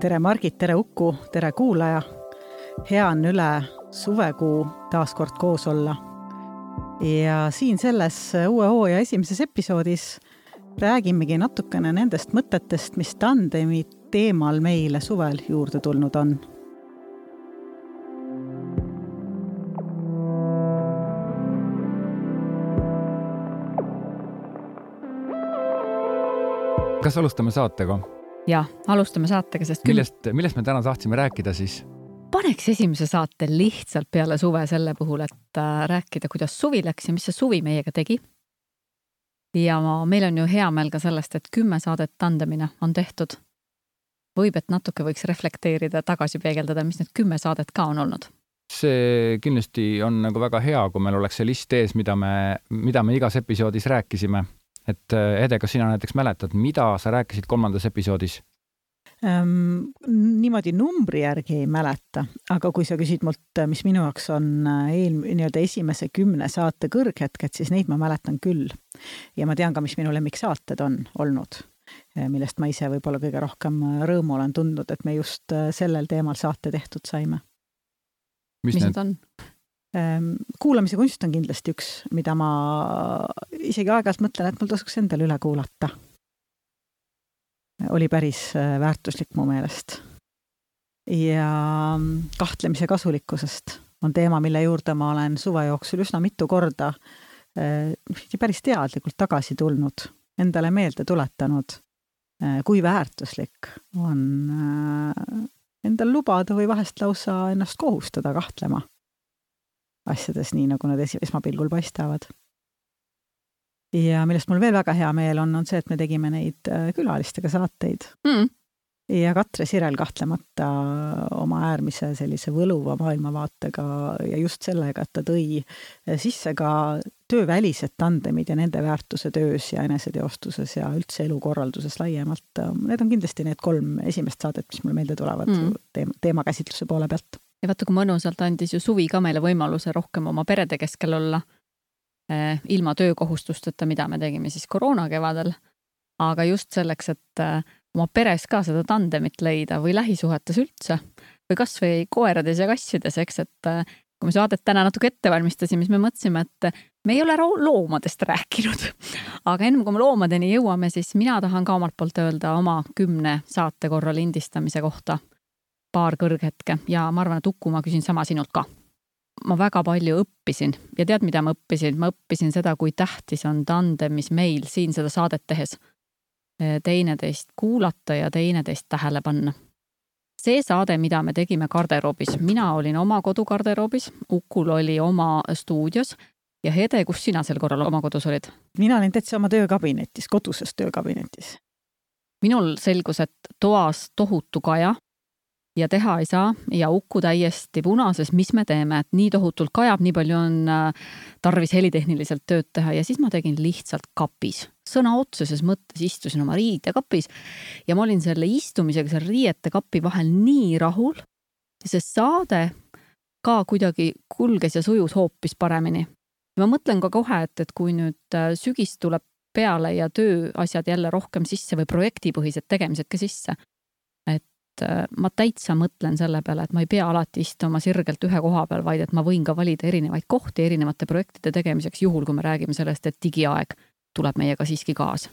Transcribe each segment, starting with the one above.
tere, Margit, tere, Uku, tere, kuulaja. hea on üle suvekuu taas kord koos olla. ja siin selles uue hooaja esimeses episoodis räägimegi natukene nendest mõtetest, mis tandemi teemal meile suvel juurde tulnud on kas alustame saatega? Ja alustame saatega, sest küll... millest, millest me täna tahtsime rääkida siis? paneks esimese saate lihtsalt peale suve selle puhul, et äh, rääkida, kuidas suvi läks ja mis see suvi meiega tegi. ja ma, meil on ju hea meel ka sellest, et kümme saadet tandemina on tehtud. võib, et natuke võiks reflekteerida, tagasi peegeldada, mis need kümme saadet ka on olnud see kindlasti on nagu väga hea, kui meil oleks see list ees, mida me, mida me igas episoodis rääkisime et äh, Ede, kas sina näiteks mäletad, mida sa rääkisid kolmandas episoodis? Ähm, niimoodi numbri järgi ei mäleta, aga kui sa küsid mult, äh, mis minu jaoks on äh, eel, nii-öelda esimese kümne saate kõrghetked, siis neid ma mäletan küll. ja ma tean ka, mis minu lemmiksaated on olnud, millest ma ise võib-olla kõige rohkem rõõmu olen tundnud, et me just sellel teemal saate tehtud saime. mis, mis need on? Ehm, kuulamise kunst on kindlasti üks, mida ma isegi aeg-ajalt mõtlen, et mul tasuks endale üle kuulata. oli päris äh, väärtuslik mu meelest. ja mm, kahtlemise kasulikkusest on teema, mille juurde ma olen suve jooksul üsna mitu korda äh, päris teadlikult tagasi tulnud, endale meelde tuletanud, äh, kui väärtuslik on endal lubada või vahest lausa ennast kohustada kahtlema asjades nii, nagu nad esi-, esmapilgul paistavad. ja millest mul veel väga hea meel on, on see, et me tegime neid äh, külalistega saateid mm. ja Katre Sirel kahtlemata oma äärmise sellise võluva maailmavaatega ja just sellega, et ta tõi äh, sisse ka töövälised tandemid ja nende väärtuse töös ja eneseteostuses ja üldse elukorralduses laiemalt. Need on kindlasti need kolm esimest saadet, mis mulle meelde tulevad mm. teema, teemakäsitluse poole pealt ja vaata, kui mõnusalt andis ju suvi ka meile võimaluse rohkem oma perede keskel olla eh,. ilma töökohustusteta, mida me tegime siis koroona kevadel. aga just selleks, et eh, oma peres ka seda tandemit leida või lähisuhetes üldse või kasvõi koerades ja kassides, eks, et eh, kui me saadet täna natuke ette valmistasime, siis me mõtlesime, et me ei ole loomadest rääkinud. aga enne kui me loomadeni jõuame, siis mina tahan ka omalt poolt öelda oma kümne saate korra lindistamise kohta paar kõrghetke ja ma arvan, et Uku, ma küsin sama sinult ka. ma väga palju õppisin ja tead, mida ma õppisin? ma õppisin seda, kui tähtis on tandemis meil siin seda saadet tehes eh, teineteist kuulata ja teineteist tähele panna. see saade, mida me tegime garderoobis, mina olin oma kodugarderoobis, Ukul oli oma stuudios ja Hede, kus sina sel korral oma kodus olid? mina olin täitsa oma töökabinetis, koduses töökabinetis. minul selgus, et toas tohutu kaja, ja teha ei saa ja Uku täiesti punases, mis me teeme, et nii tohutult kajab, nii palju on äh, tarvis helitehniliselt tööd teha ja siis ma tegin lihtsalt kapis. sõna otseses mõttes istusin oma riidekapis ja ma olin selle istumisega seal riietekapi vahel nii rahul. see saade ka kuidagi kulges ja sujus hoopis paremini. ma mõtlen ka kohe, et, et kui nüüd äh, sügis tuleb peale ja tööasjad jälle rohkem sisse või projektipõhised tegemised ka sisse, et äh, ma täitsa mõtlen selle peale, et ma ei pea alati istuma sirgelt ühe koha peal, vaid et ma võin ka valida erinevaid kohti erinevate projektide tegemiseks, juhul kui me räägime sellest, et digiaeg tuleb meiega siiski kaasa.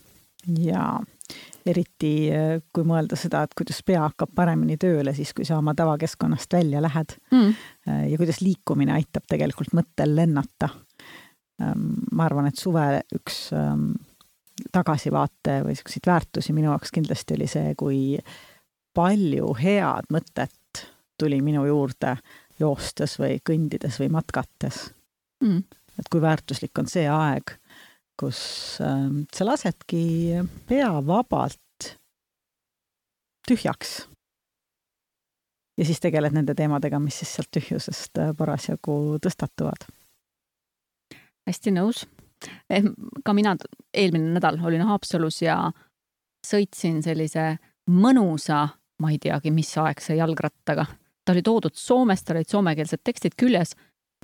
jaa, eriti äh, kui mõelda seda, et kuidas pea hakkab paremini tööle siis, kui sa oma tavakeskkonnast välja lähed mm. Äh, ja kuidas liikumine aitab tegelikult mõttel lennata. Ähm, ma arvan, et suve üks ähm, tagasivaate või niisuguseid väärtusi minu jaoks kindlasti oli see, kui palju head mõtet tuli minu juurde joostes või kõndides või matkates mm.. et kui väärtuslik on see aeg, kus äh, sa lasedki pea vabalt tühjaks. ja siis tegeled nende teemadega, mis siis sealt tühjusest äh, parasjagu tõstatuvad. hästi nõus. Eh, ka mina eelmine nädal olin Haapsalus ja sõitsin sellise mõnusa ma ei teagi, mis aeg see jalgrattaga. ta oli toodud Soomest, tal olid soomekeelsed tekstid küljes.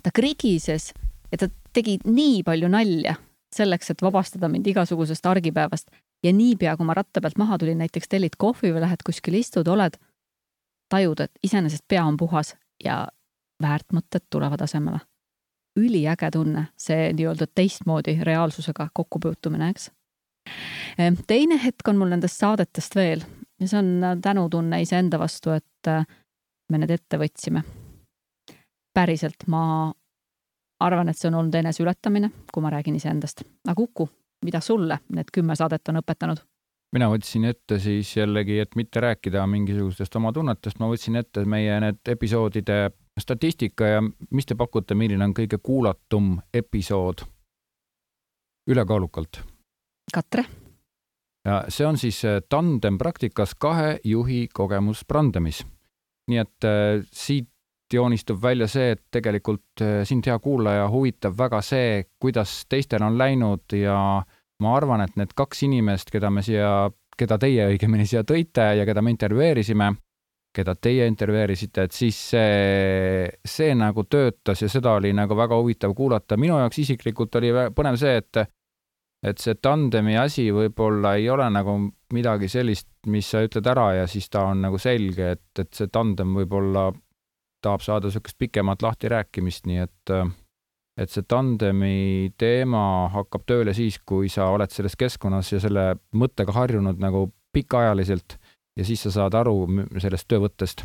ta krigises ja ta tegi nii palju nalja selleks, et vabastada mind igasugusest argipäevast. ja niipea, kui ma ratta pealt maha tulin, näiteks tellid kohvi või lähed kuskile istud, oled, tajud, et iseenesest pea on puhas ja väärt mõtted tulevad asemele. üliäge tunne, see nii-öelda teistmoodi reaalsusega kokkupuutumine, eks. Ehm, teine hetk on mul nendest saadetest veel ja see on tänutunne iseenda vastu, et äh, me need ette võtsime. päriselt, ma arvan, et see on olnud eneseületamine, kui ma räägin iseendast. aga Uku, mida sulle need kümme saadet on õpetanud? mina võtsin ette siis jällegi, et mitte rääkida mingisugustest oma tunnetest, ma võtsin ette meie need episoodide statistika ja mis te pakute, milline on kõige kuulatum episood ülekaalukalt? Katre? Ja see on siis äh, tandem praktikas kahe juhi kogemus Brandemis. nii et äh, siit joonistub välja see, et tegelikult äh, sind, hea kuulaja, huvitab väga see, kuidas teistel on läinud ja ma arvan, et need kaks inimest, keda me siia, keda teie õigemini siia tõite ja keda me intervjueerisime, keda teie intervjueerisite, et siis see, see nagu töötas ja seda oli nagu väga huvitav kuulata. minu jaoks isiklikult oli põnev see, et et see tandemi asi võib-olla ei ole nagu midagi sellist, mis sa ütled ära ja siis ta on nagu selge, et, et see tandem võib-olla tahab saada niisugust pikemat lahtirääkimist, nii et et see tandemi teema hakkab tööle siis, kui sa oled selles keskkonnas ja selle mõttega harjunud nagu pikaajaliselt ja siis sa saad aru sellest töövõttest.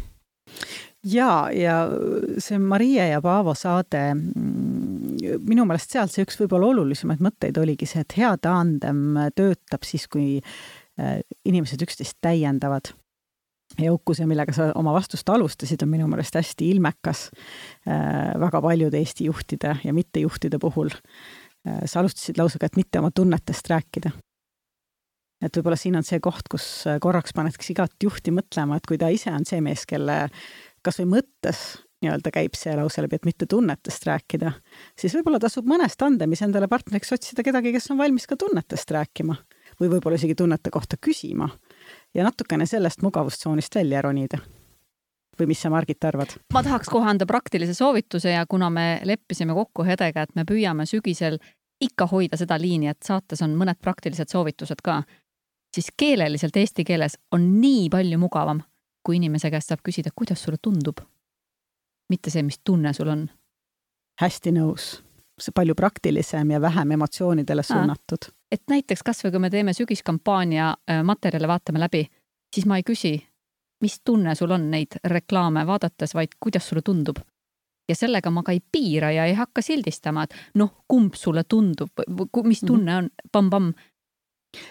ja, ja see Marie ja Paavo saade, mm, minu meelest sealt see üks võib-olla olulisemaid mõtteid oligi see, et hea tandem töötab siis, kui äh, inimesed üksteist täiendavad ja uhkuse, millega sa oma vastust alustasid, on minu meelest hästi ilmekas äh, väga paljude Eesti juhtide ja mittejuhtide puhul. Äh, sa alustasid lausega, et mitte oma tunnetest rääkida. et võib-olla siin on see koht, kus korraks paneks igat juhti mõtlema, et kui ta ise on see mees, kelle kas või mõttes nii-öelda käib see lause läbi, et mitte tunnetest rääkida, siis võib-olla tasub mõnes tandemis endale partneriks otsida kedagi, kes on valmis ka tunnetest rääkima või võib-olla isegi tunnete kohta küsima ja natukene sellest mugavustsoonist välja ronida. või mis sa, Margit, arvad? ma tahaks kohe anda praktilise soovituse ja kuna me leppisime kokku Hedega, et me püüame sügisel ikka hoida seda liini, et saates on mõned praktilised soovitused ka, siis keeleliselt eesti keeles on nii palju mugavam, kui inimese käest saab küsida, kuidas sulle tundub. Mitte see, mis tunne sul on. hästi nõus. see palju praktilisem ja vähem emotsioonidele suunatud et näiteks kasvõi kui me teeme sügiskampaania äh, materjale, vaatame läbi, siis ma ei küsi, mis tunne sul on neid reklaame vaadates, vaid kuidas sulle tundub. ja sellega ma ka ei piira ja ei hakka sildistama, et noh, kumb sulle tundub, mis mhm. tunne on pamm-pamm.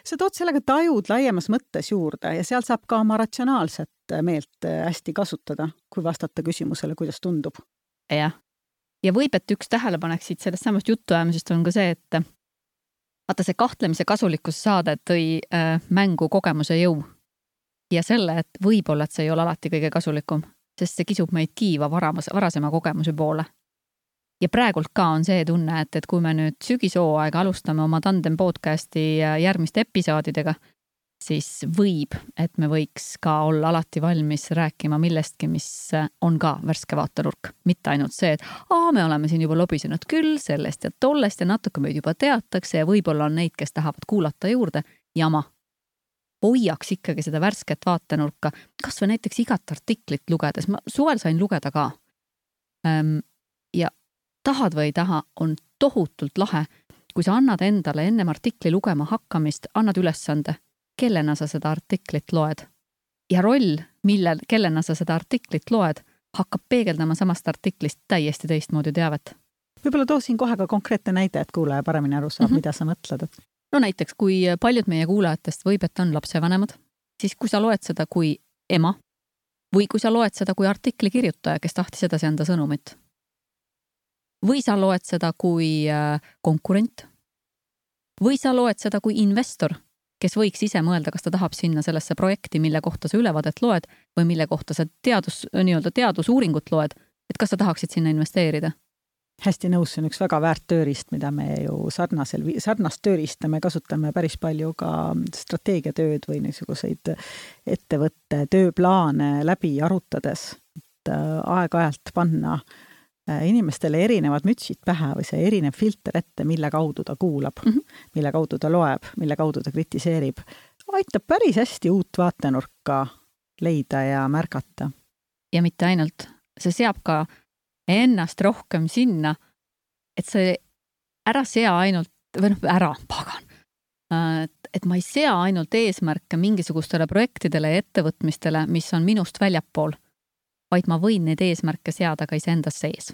Sa tood sellega tajud laiemas mõttes juurde ja seal saab ka oma ratsionaalset meelt äh, hästi kasutada, kui vastata küsimusele, kuidas tundub. jah, ja võib, et üks tähelepanek siit sellest samast jutuajamisest on ka see, et vaata, see kahtlemise kasulikkuse saade tõi äh, mängu kogemuse jõu ja selle, et võib-olla, et see ei ole alati kõige kasulikum, sest see kisub meid kiiva varamas, varasema kogemuse poole. Ja praegult ka on see tunne, et, et kui me nüüd sügishooaega alustame oma Tandem podcasti järgmiste episoodidega siis võib, et me võiks ka olla alati valmis rääkima millestki, mis on ka värske vaatenurk, mitte ainult see, et aa, me oleme siin juba lobisenud küll sellest ja tollest ja natuke meid juba teatakse ja võib-olla on neid, kes tahavad kuulata juurde. jama. hoiaks ikkagi seda värsket vaatenurka, kasvõi näiteks igat artiklit lugedes, ma suvel sain lugeda ka. Tahad või ei taha, on tohutult lahe, kui sa annad endale ennem artikli lugema hakkamist, annad ülesande kellena sa seda artiklit loed. ja roll, millel, kellena sa seda artiklit loed, hakkab peegeldama samast artiklist täiesti teistmoodi teavet. võib-olla too siin kohe ka konkreetne näide, et kuulaja paremini aru saab mm, -hmm. mida sa mõtled, et. no näiteks, kui paljud meie kuulajatest võib, et on lapsevanemad, siis kui sa loed seda kui ema või kui sa loed seda kui artikli kirjutaja, kes tahtis edasi anda sõnumit. Või sa loed seda kui äh, konkurent. või sa loed seda kui investor, kes võiks ise mõelda, kas ta tahab sinna sellesse projekti, mille kohta sa ülevaadet loed või mille kohta sa teadus, nii-öelda teadusuuringut loed, et kas sa tahaksid sinna investeerida? hästi nõus, see on üks väga väärt tööriist, mida me ju sarnasel, sarnast tööriista me kasutame päris palju ka strateegiatööd või niisuguseid ettevõtte tööplaane läbi arutades, et äh, aeg-ajalt panna äh, inimestele erinevad mütsid pähe või see erinev filter ette, mille kaudu ta kuulab mm, -hmm. mille kaudu ta loeb, mille kaudu ta kritiseerib, aitab päris hästi uut vaatenurka leida ja märgata. ja mitte ainult, see seab ka ennast rohkem sinna, et see ära sea ainult või noh, ära, pagan. et, et ma ei sea ainult eesmärke mingisugustele projektidele ja ettevõtmistele, mis on minust väljapool, vaid ma võin neid eesmärke seada ka iseendas sees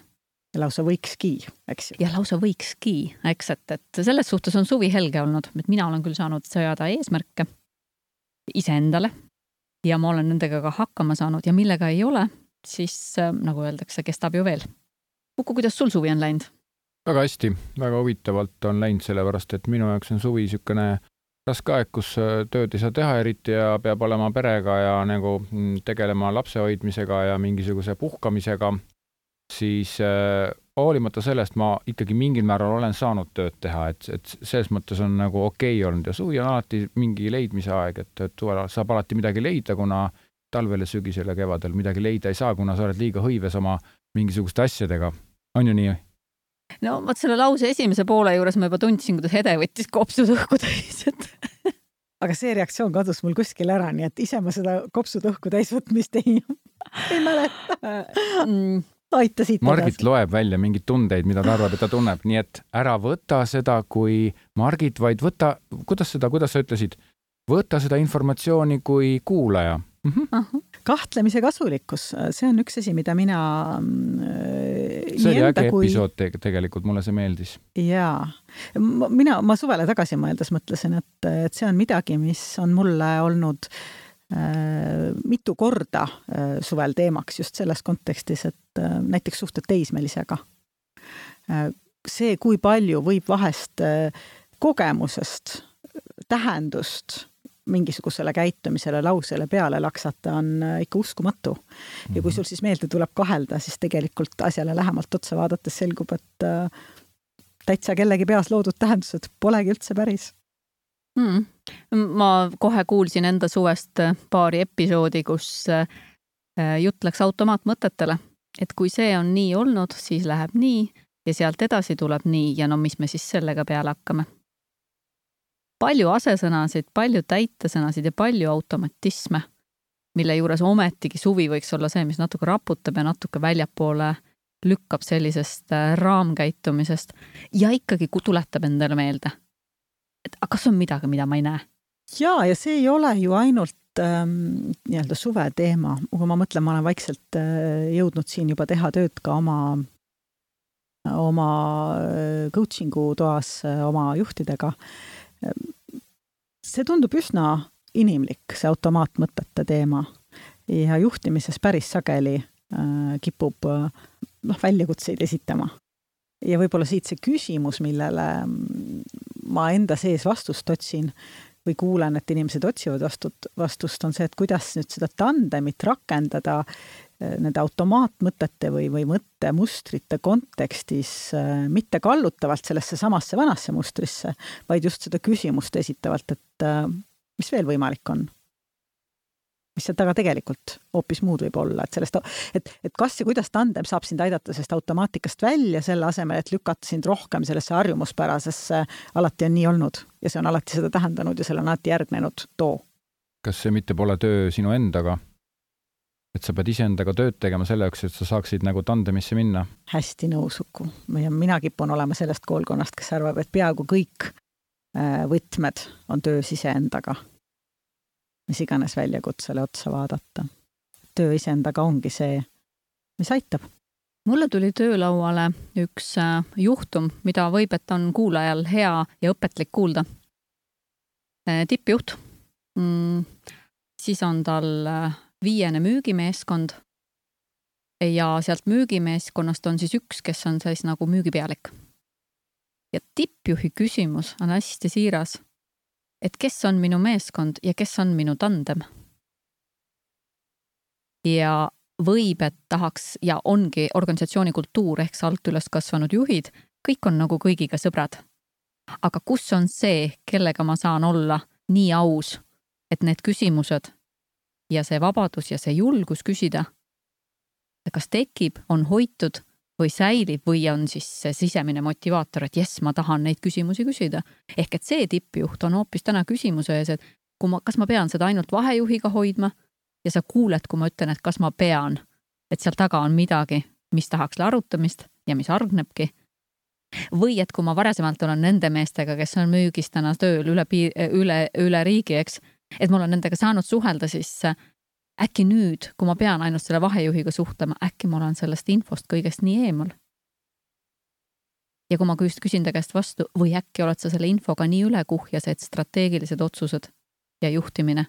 ja lausa võikski, eks ju. ja lausa võikski, eks, et, et selles suhtes on suvi helge olnud, et mina olen küll saanud seada eesmärke iseendale ja ma olen nendega ka hakkama saanud ja millega ei ole, siis nagu öeldakse, kestab ju veel. Kuku, kuidas sul suvi on läinud? väga hästi, väga huvitavalt on läinud, sellepärast et minu jaoks on suvi niisugune raske aeg, kus äh, tööd ei saa teha eriti ja peab olema perega ja nagu mm, tegelema lapse hoidmisega ja mingisuguse puhkamisega, siis äh, hoolimata sellest ma ikkagi mingil määral olen saanud tööd teha, et, et selles mõttes on nagu okei okay olnud ja suvi on alati mingi leidmise aeg, et, et suvel saab alati midagi leida, kuna talvel ja sügisel ja kevadel midagi leida ei saa, kuna sa oled liiga hõives oma mingisuguste asjadega. on ju nii? No vot selle lause esimese poole juures ma juba tundsin, kuidas Hede võttis kopsud õhku täis, et aga see reaktsioon kadus mul kuskil ära, nii et ise ma seda kopsud õhku täis võtmist ei, ei mäleta mm. aita siit Margit edasi. loeb välja mingeid tundeid, mida ta arvab, et ta tunneb, nii et ära võta seda kui Margit, vaid võta, kuidas seda, kuidas sa ütlesid, võta seda informatsiooni kui kuulaja mm. -hmm. kahtlemise kasulikkus, see on üks asi, mida mina äh, see oli äge kui... episood te tegelikult, mulle see meeldis. jaa, mina, ma suvele tagasi mõeldes mõtlesin, et, et see on midagi, mis on mulle olnud äh, mitu korda äh, suvel teemaks just selles kontekstis, et äh, näiteks suhted teismelisega äh,. see, kui palju võib vahest äh, kogemusest, tähendust mingisugusele käitumisele, lausele peale laksata on äh, ikka uskumatu. ja kui mhm. sul siis meelde tuleb kahelda, siis tegelikult asjale lähemalt otsa vaadates selgub, et äh, täitsa kellegi peas loodud tähendused polegi üldse päris. Mm.. ma kohe kuulsin enda suvest äh, paari episoodi, kus jutt läks automaatmõtetele, et kui see on nii olnud, siis läheb nii ja sealt edasi tuleb nii. Ja no mis me siis sellega peale hakkame palju asesõnasid, palju täitesõnasid ja palju automatisme, mille juures ometigi suvi võiks olla see, mis natuke raputab ja natuke väljapoole lükkab sellisest äh, raamkäitumisest. Ja ikkagi tuletab endale meelde, et aga kas on midagi, mida ma ei näe? jaa, ja see ei ole ju ainult ähm, nii-öelda suve teema, kui ma mõtlen, ma olen vaikselt äh, jõudnud siin juba teha tööd ka oma oma äh, coaching'u toas äh, oma juhtidega see tundub üsna inimlik, see automaatmõtete teema ja juhtimises päris sageli äh, kipub äh, noh, väljakutseid esitama. ja võib-olla siit see küsimus, millele mm, ma enda sees vastust otsin või kuulen, et inimesed otsivad vastut-, vastust, on see, et kuidas nüüd seda tandemit rakendada nende automaatmõtete või, või mõttemustrite kontekstis äh, mitte kallutavalt sellesse samasse vanasse mustrisse, vaid just seda küsimust esitavalt, et äh, mis veel võimalik on mis seal taga tegelikult hoopis muud võib olla, et sellest, et, et kas ja kuidas tandem saab sind aidata sellest automaatikast välja, selle asemel, et lükata sind rohkem sellesse harjumuspärasesse, alati on nii olnud ja see on alati seda tähendanud ja sellele on alati järgnenud too. kas see mitte pole töö sinu endaga? Et sa pead iseendaga tööd tegema selle jaoks, et sa saaksid nagu tandemisse minna? hästi nõus, Uku. mina kipun olema sellest koolkonnast, kes arvab, et peaaegu kõik äh, võtmed on töös iseendaga mis iganes väljakutsele otsa vaadata. töö iseendaga ongi see, mis aitab. mulle tuli töölauale üks äh, juhtum, mida võib, et on kuulajal hea ja õpetlik kuulda. Äh, tippjuht mm,, siis on tal viiene müügimeeskond ja sealt müügimeeskonnast on siis üks, kes on siis nagu müügipealik. ja tippjuhi küsimus on hästi siiras et kes on minu meeskond ja kes on minu tandem. ja võib, et tahaks ja ongi organisatsiooni kultuur ehk see alt üles kasvanud juhid, kõik on nagu kõigiga sõbrad. aga kus on see, kellega ma saan olla nii aus, et need küsimused ja see vabadus ja see julgus küsida, kas tekib, on hoitud või säilib või on siis see sisemine motivaator, et jess, ma tahan neid küsimusi küsida. ehk et see tippjuht on hoopis täna küsimuse ees, et kui ma, kas ma pean seda ainult vahejuhiga hoidma ja sa kuuled, kui ma ütlen, et kas ma pean et seal taga on midagi, mis tahaks arutamist ja mis hargnebki. või et kui ma varasemalt olen nende meestega, kes on müügis täna tööl üle piir, üle, üle riigi, eks, et mul on nendega saanud suhelda, siis äkki nüüd, kui ma pean ainult selle vahejuhiga suhtlema, äkki ma olen sellest infost kõigest nii eemal ja kui ma küsin ta käest vastu, või äkki oled sa selle infoga nii ülekuhjas, et strateegilised otsused ja juhtimine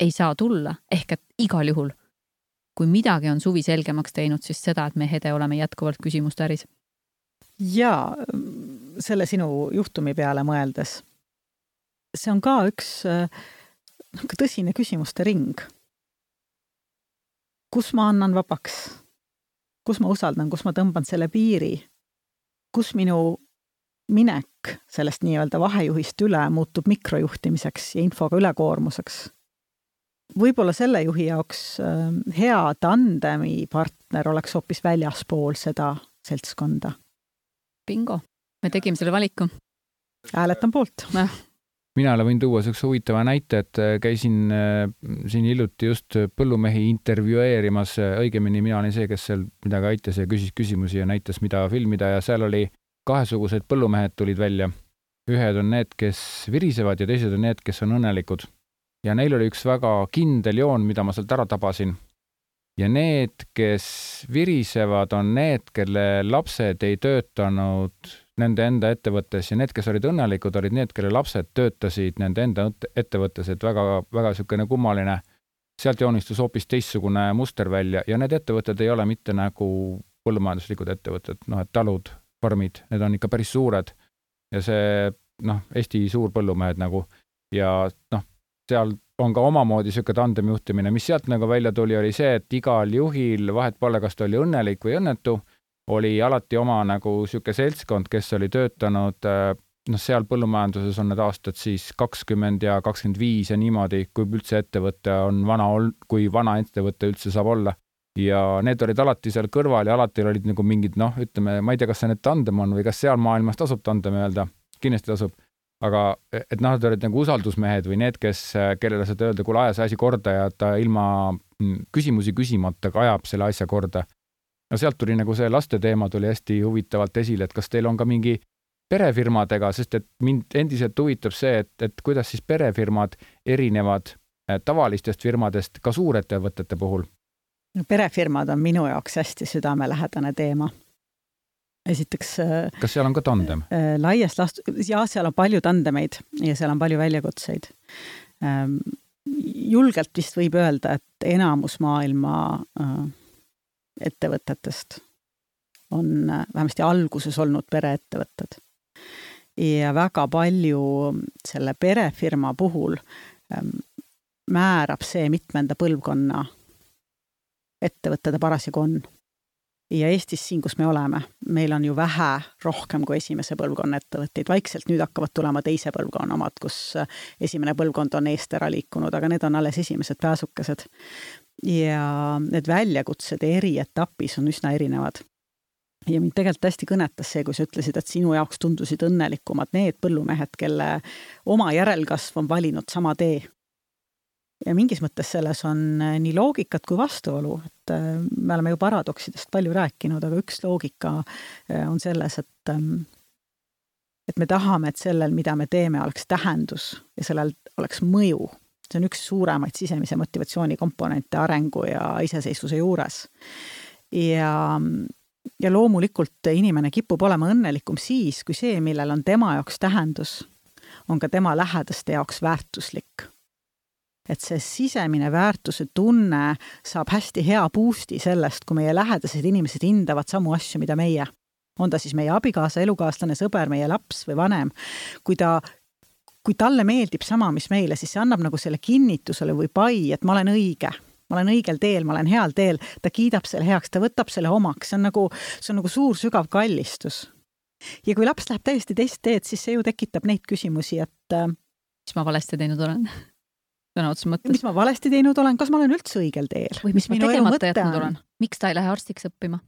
ei saa tulla, ehk et igal juhul, kui midagi on suvi selgemaks teinud, siis seda, et me Hede oleme jätkuvalt küsimuste äris. ja selle sinu juhtumi peale mõeldes, see on ka üks noh, tõsine küsimuste ring. kus ma annan vabaks? kus ma usaldan, kus ma tõmban selle piiri? kus minu minek sellest nii-öelda vahejuhist üle muutub mikrojuhtimiseks ja infoga ülekoormuseks. võib-olla selle juhi jaoks ähm, hea tandemi partner oleks hoopis väljaspool seda seltskonda. bingo, me tegime selle valiku. hääletan poolt mina võin tuua niisuguse huvitava näite, et äh, käisin äh, siin hiljuti just põllumehi intervjueerimas, õigemini mina olin see, kes seal midagi aitas ja küsis küsimusi ja näitas, mida filmida ja seal oli kahesugused põllumehed tulid välja. ühed on need, kes virisevad ja teised on need, kes on õnnelikud. ja neil oli üks väga kindel joon, mida ma sealt ära tabasin. ja need, kes virisevad, on need, kelle lapsed ei töötanud nende enda ettevõttes ja need, kes olid õnnelikud, olid need, kelle lapsed töötasid nende enda ettevõttes, et väga, väga niisugune kummaline. sealt joonistus hoopis teistsugune muster välja ja need ettevõtted ei ole mitte nagu põllumajanduslikud ettevõtted, noh, et talud, farmid, need on ikka päris suured. ja see noh, Eesti suurpõllumehed nagu ja noh, seal on ka omamoodi niisugune tandemjuhtimine, mis sealt nagu välja tuli, oli see, et igal juhil, vahet pole, kas ta oli õnnelik või õnnetu oli alati oma nagu niisugune seltskond, kes oli töötanud äh, noh, seal põllumajanduses on need aastad siis kakskümmend ja kakskümmend viis ja niimoodi, kui üldse ettevõte on vana ol-, kui vana ettevõte üldse saab olla. ja need olid alati seal kõrval ja alati olid nagu mingid noh, ütleme, ma ei tea, kas see nüüd tandem on või kas seal maailmas tasub tandem öelda, kindlasti tasub, aga et noh, nad olid nagu usaldusmehed või need, kes, kellele saad öelda, kuule, aja see asi korda ja ta ilma mm, küsimusi küsimata ka ajab selle asja korda no sealt tuli nagu see laste teema tuli hästi huvitavalt esile, et kas teil on ka mingi perefirmadega, sest et mind endiselt huvitab see, et, et kuidas siis perefirmad erinevad eh, tavalistest firmadest ka suurettevõtete puhul? no perefirmad on minu jaoks hästi südamelähedane teema. esiteks. Eh, kas seal on ka tandem? Eh, laias laastus, jah, seal on palju tandemeid ja seal on palju väljakutseid. Ehm, julgelt vist võib öelda, et enamus maailma ettevõtetest on äh, vähemasti alguses olnud pereettevõtted. ja väga palju selle perefirma puhul ähm, määrab see, mitmenda põlvkonna ettevõte ta parasjagu on. ja Eestis, siin, kus me oleme, meil on ju vähe rohkem kui esimese põlvkonna ettevõtteid, vaikselt nüüd hakkavad tulema teise põlvkonna omad, kus äh, esimene põlvkond on eest ära liikunud, aga need on alles esimesed pääsukesed ja need väljakutsed eri etapis on üsna erinevad. ja mind tegelikult hästi kõnetas see, kui sa ütlesid, et sinu jaoks tundusid õnnelikumad need põllumehed, kelle oma järelkasv on valinud sama tee. ja mingis mõttes selles on äh, nii loogikat kui vastuolu, et äh, me oleme ju paradoksidest palju rääkinud, aga üks loogika äh, on selles, et ähm, et me tahame, et sellel, mida me teeme, oleks tähendus ja sellel oleks mõju see on üks suuremaid sisemise motivatsiooni komponente arengu ja iseseisvuse juures. ja, ja loomulikult inimene kipub olema õnnelikum siis, kui see, millel on tema jaoks tähendus, on ka tema lähedaste jaoks väärtuslik. et see sisemine väärtuse tunne saab hästi hea boost'i sellest, kui meie lähedased inimesed hindavad samu asju, mida meie on ta siis meie abikaasa, elukaaslane, sõber, meie laps või vanem, kui ta kui talle meeldib sama, mis meile, siis see annab nagu selle kinnitusele või pai, et ma olen õige ma olen õigel teel, ma olen heal teel, ta kiidab selle heaks, ta võtab selle omaks, see on nagu, see on nagu suur sügav kallistus. ja kui laps läheb täiesti teist teed, siis see ju tekitab neid küsimusi, et äh, mis ma valesti teinud olen sõna otseses mõttes. mis ma valesti teinud olen, kas ma olen üldse õigel teel? või mis ma tegemata jätnud olen, miks ta ei lähe arstiks õppima?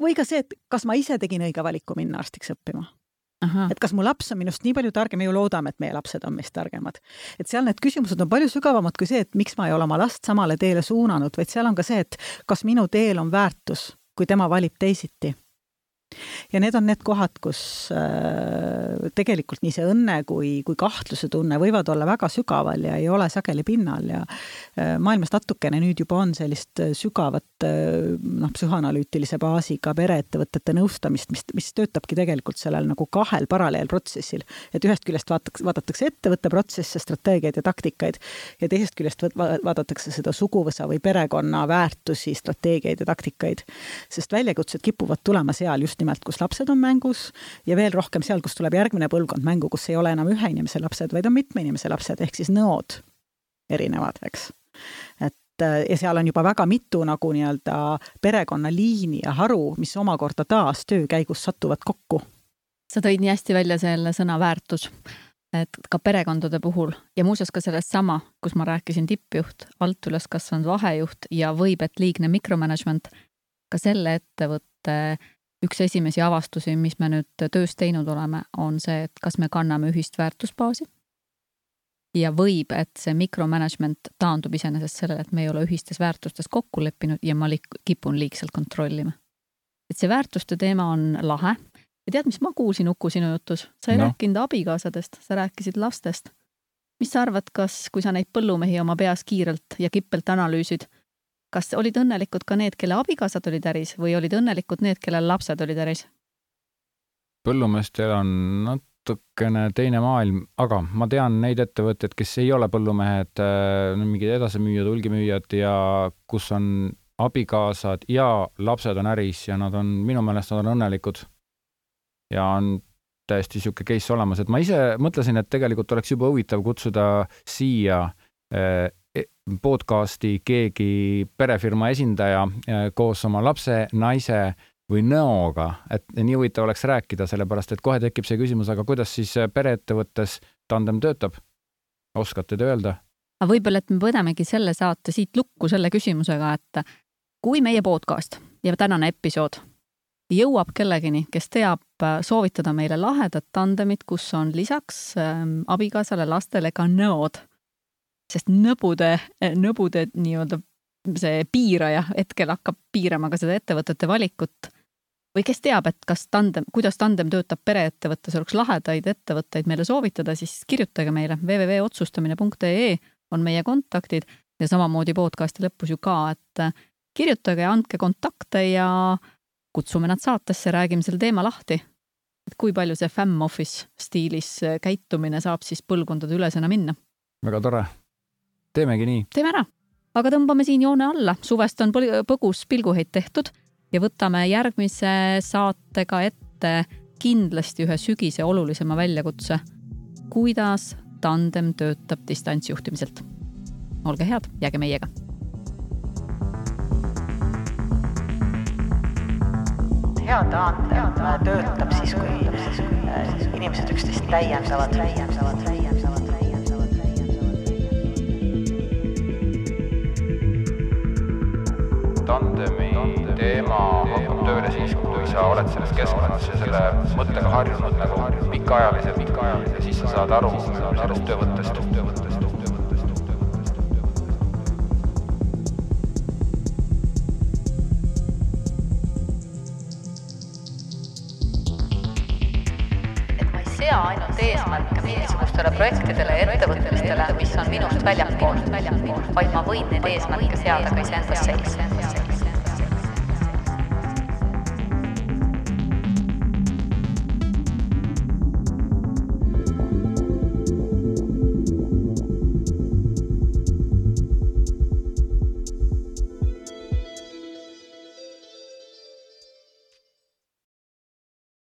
või ka see, et kas ma ise tegin õige valiku minna arstiks õppima et kas mu laps on minust nii palju targem, me ju loodame, et meie lapsed on meist targemad. et seal need küsimused on palju sügavamad kui see, et miks ma ei ole oma last samale teele suunanud, vaid seal on ka see, et kas minu teel on väärtus, kui tema valib teisiti ja need on need kohad, kus äh, tegelikult nii see õnne kui, kui kahtluse tunne võivad olla väga sügaval ja ei ole sageli pinnal ja äh, maailmas natukene nüüd juba on sellist äh, sügavat noh, psühhanalüütilise baasiga pereettevõtete nõustamist, mis, mis töötabki tegelikult sellel nagu kahel paralleelprotsessil. et ühest küljest vaataks, vaadatakse ettevõtte protsesse, strateegiaid ja taktikaid ja teisest küljest vaadatakse seda suguvõsa või perekonna väärtusi, strateegiaid ja taktikaid. sest väljakutsed kipuvad tulema seal just nimelt, kus lapsed on mängus ja veel rohkem seal, kus tuleb järgmine põlvkond mängu, kus ei ole enam ühe inimese lapsed, vaid on mitme inimese lapsed, ehk siis nõod erinevad, eks. et ja seal on juba väga mitu nagu nii-öelda perekonnaliini ja haru, mis omakorda taas töö käigus satuvad kokku. sa tõid nii hästi välja selle sõna väärtus, et ka perekondade puhul ja muuseas ka sellest sama, kus ma rääkisin tippjuht, alt üles kasvanud vahejuht ja võib, et liigne mikromanagement, ka selle ettevõtte üks esimesi avastusi, mis me nüüd töös teinud oleme, on see, et kas me kanname ühist väärtusbaasi. ja võib, et see mikromanagement taandub iseenesest sellele, et me ei ole ühistes väärtustes kokku leppinud ja ma lik-, kipun liigselt kontrollima. et see väärtuste teema on lahe ja tead, mis ma kuulsin, Uku, sinu jutus? sa ei no. rääkinud abikaasadest, sa rääkisid lastest. mis sa arvad, kas, kui sa neid põllumehi oma peas kiirelt ja kippelt analüüsid kas olid õnnelikud ka need, kelle abikaasad olid äris või olid õnnelikud need, kellel lapsed olid äris? põllumeestel on natukene teine maailm, aga ma tean neid ettevõtteid, kes ei ole põllumehed, äh, mingid edasimüüjad, hulgimüüjad ja kus on abikaasad ja lapsed on äris ja nad on, minu meelest nad on õnnelikud. ja on täiesti niisugune case olemas, et ma ise mõtlesin, et tegelikult oleks jube huvitav kutsuda siia äh, podcasti keegi perefirma esindaja e, koos oma lapse, naise või nõoga, et nii huvitav oleks rääkida, sellepärast et kohe tekib see küsimus, aga kuidas siis pereettevõttes tandem töötab? oskate te öelda? aga võib-olla, et me võtamegi selle saate siit lukku selle küsimusega, et kui meie podcast ja tänane episood jõuab kellegini, kes teab soovitada meile lahedat tandemit, kus on lisaks abikaasale, lastele ka nõod sest nõbude, nõbude nii-öelda see piiraja hetkel hakkab piirama ka seda ettevõtete valikut. või kes teab, et kas tandem, kuidas tandem töötab pereettevõttes, oleks lahedaid ettevõtteid meile soovitada, siis kirjutage meile www.otsustamine.ee on meie kontaktid ja samamoodi podcasti lõpus ju ka, et kirjutage andke kontakte ja kutsume nad saatesse, räägime selle teema lahti. et kui palju see fam office stiilis käitumine saab siis põlvkondade ülesena minna. väga tore teemegi nii. teeme ära, aga tõmbame siin joone alla, suvest on põgus pilguheit tehtud ja võtame järgmise saatega ette kindlasti ühe sügise olulisema väljakutse. kuidas tandem töötab distantsjuhtimiselt. olge head, jääge meiega hea tandem töötab siis, kui inimesed üksteist täiendavad, täiendavad, tandemi teema hakkab tööle siis, kui sa oled selles keskkonnas ja selle mõttega harjunud nagu pikaajaliselt ja siis sa saad aru sellest töövõttest. sea ainult eesmärke mingisugustele projektidele ja ettevõtmistele, mis on minust väljapool, vaid ma võin neid eesmärke seada ka iseendas sees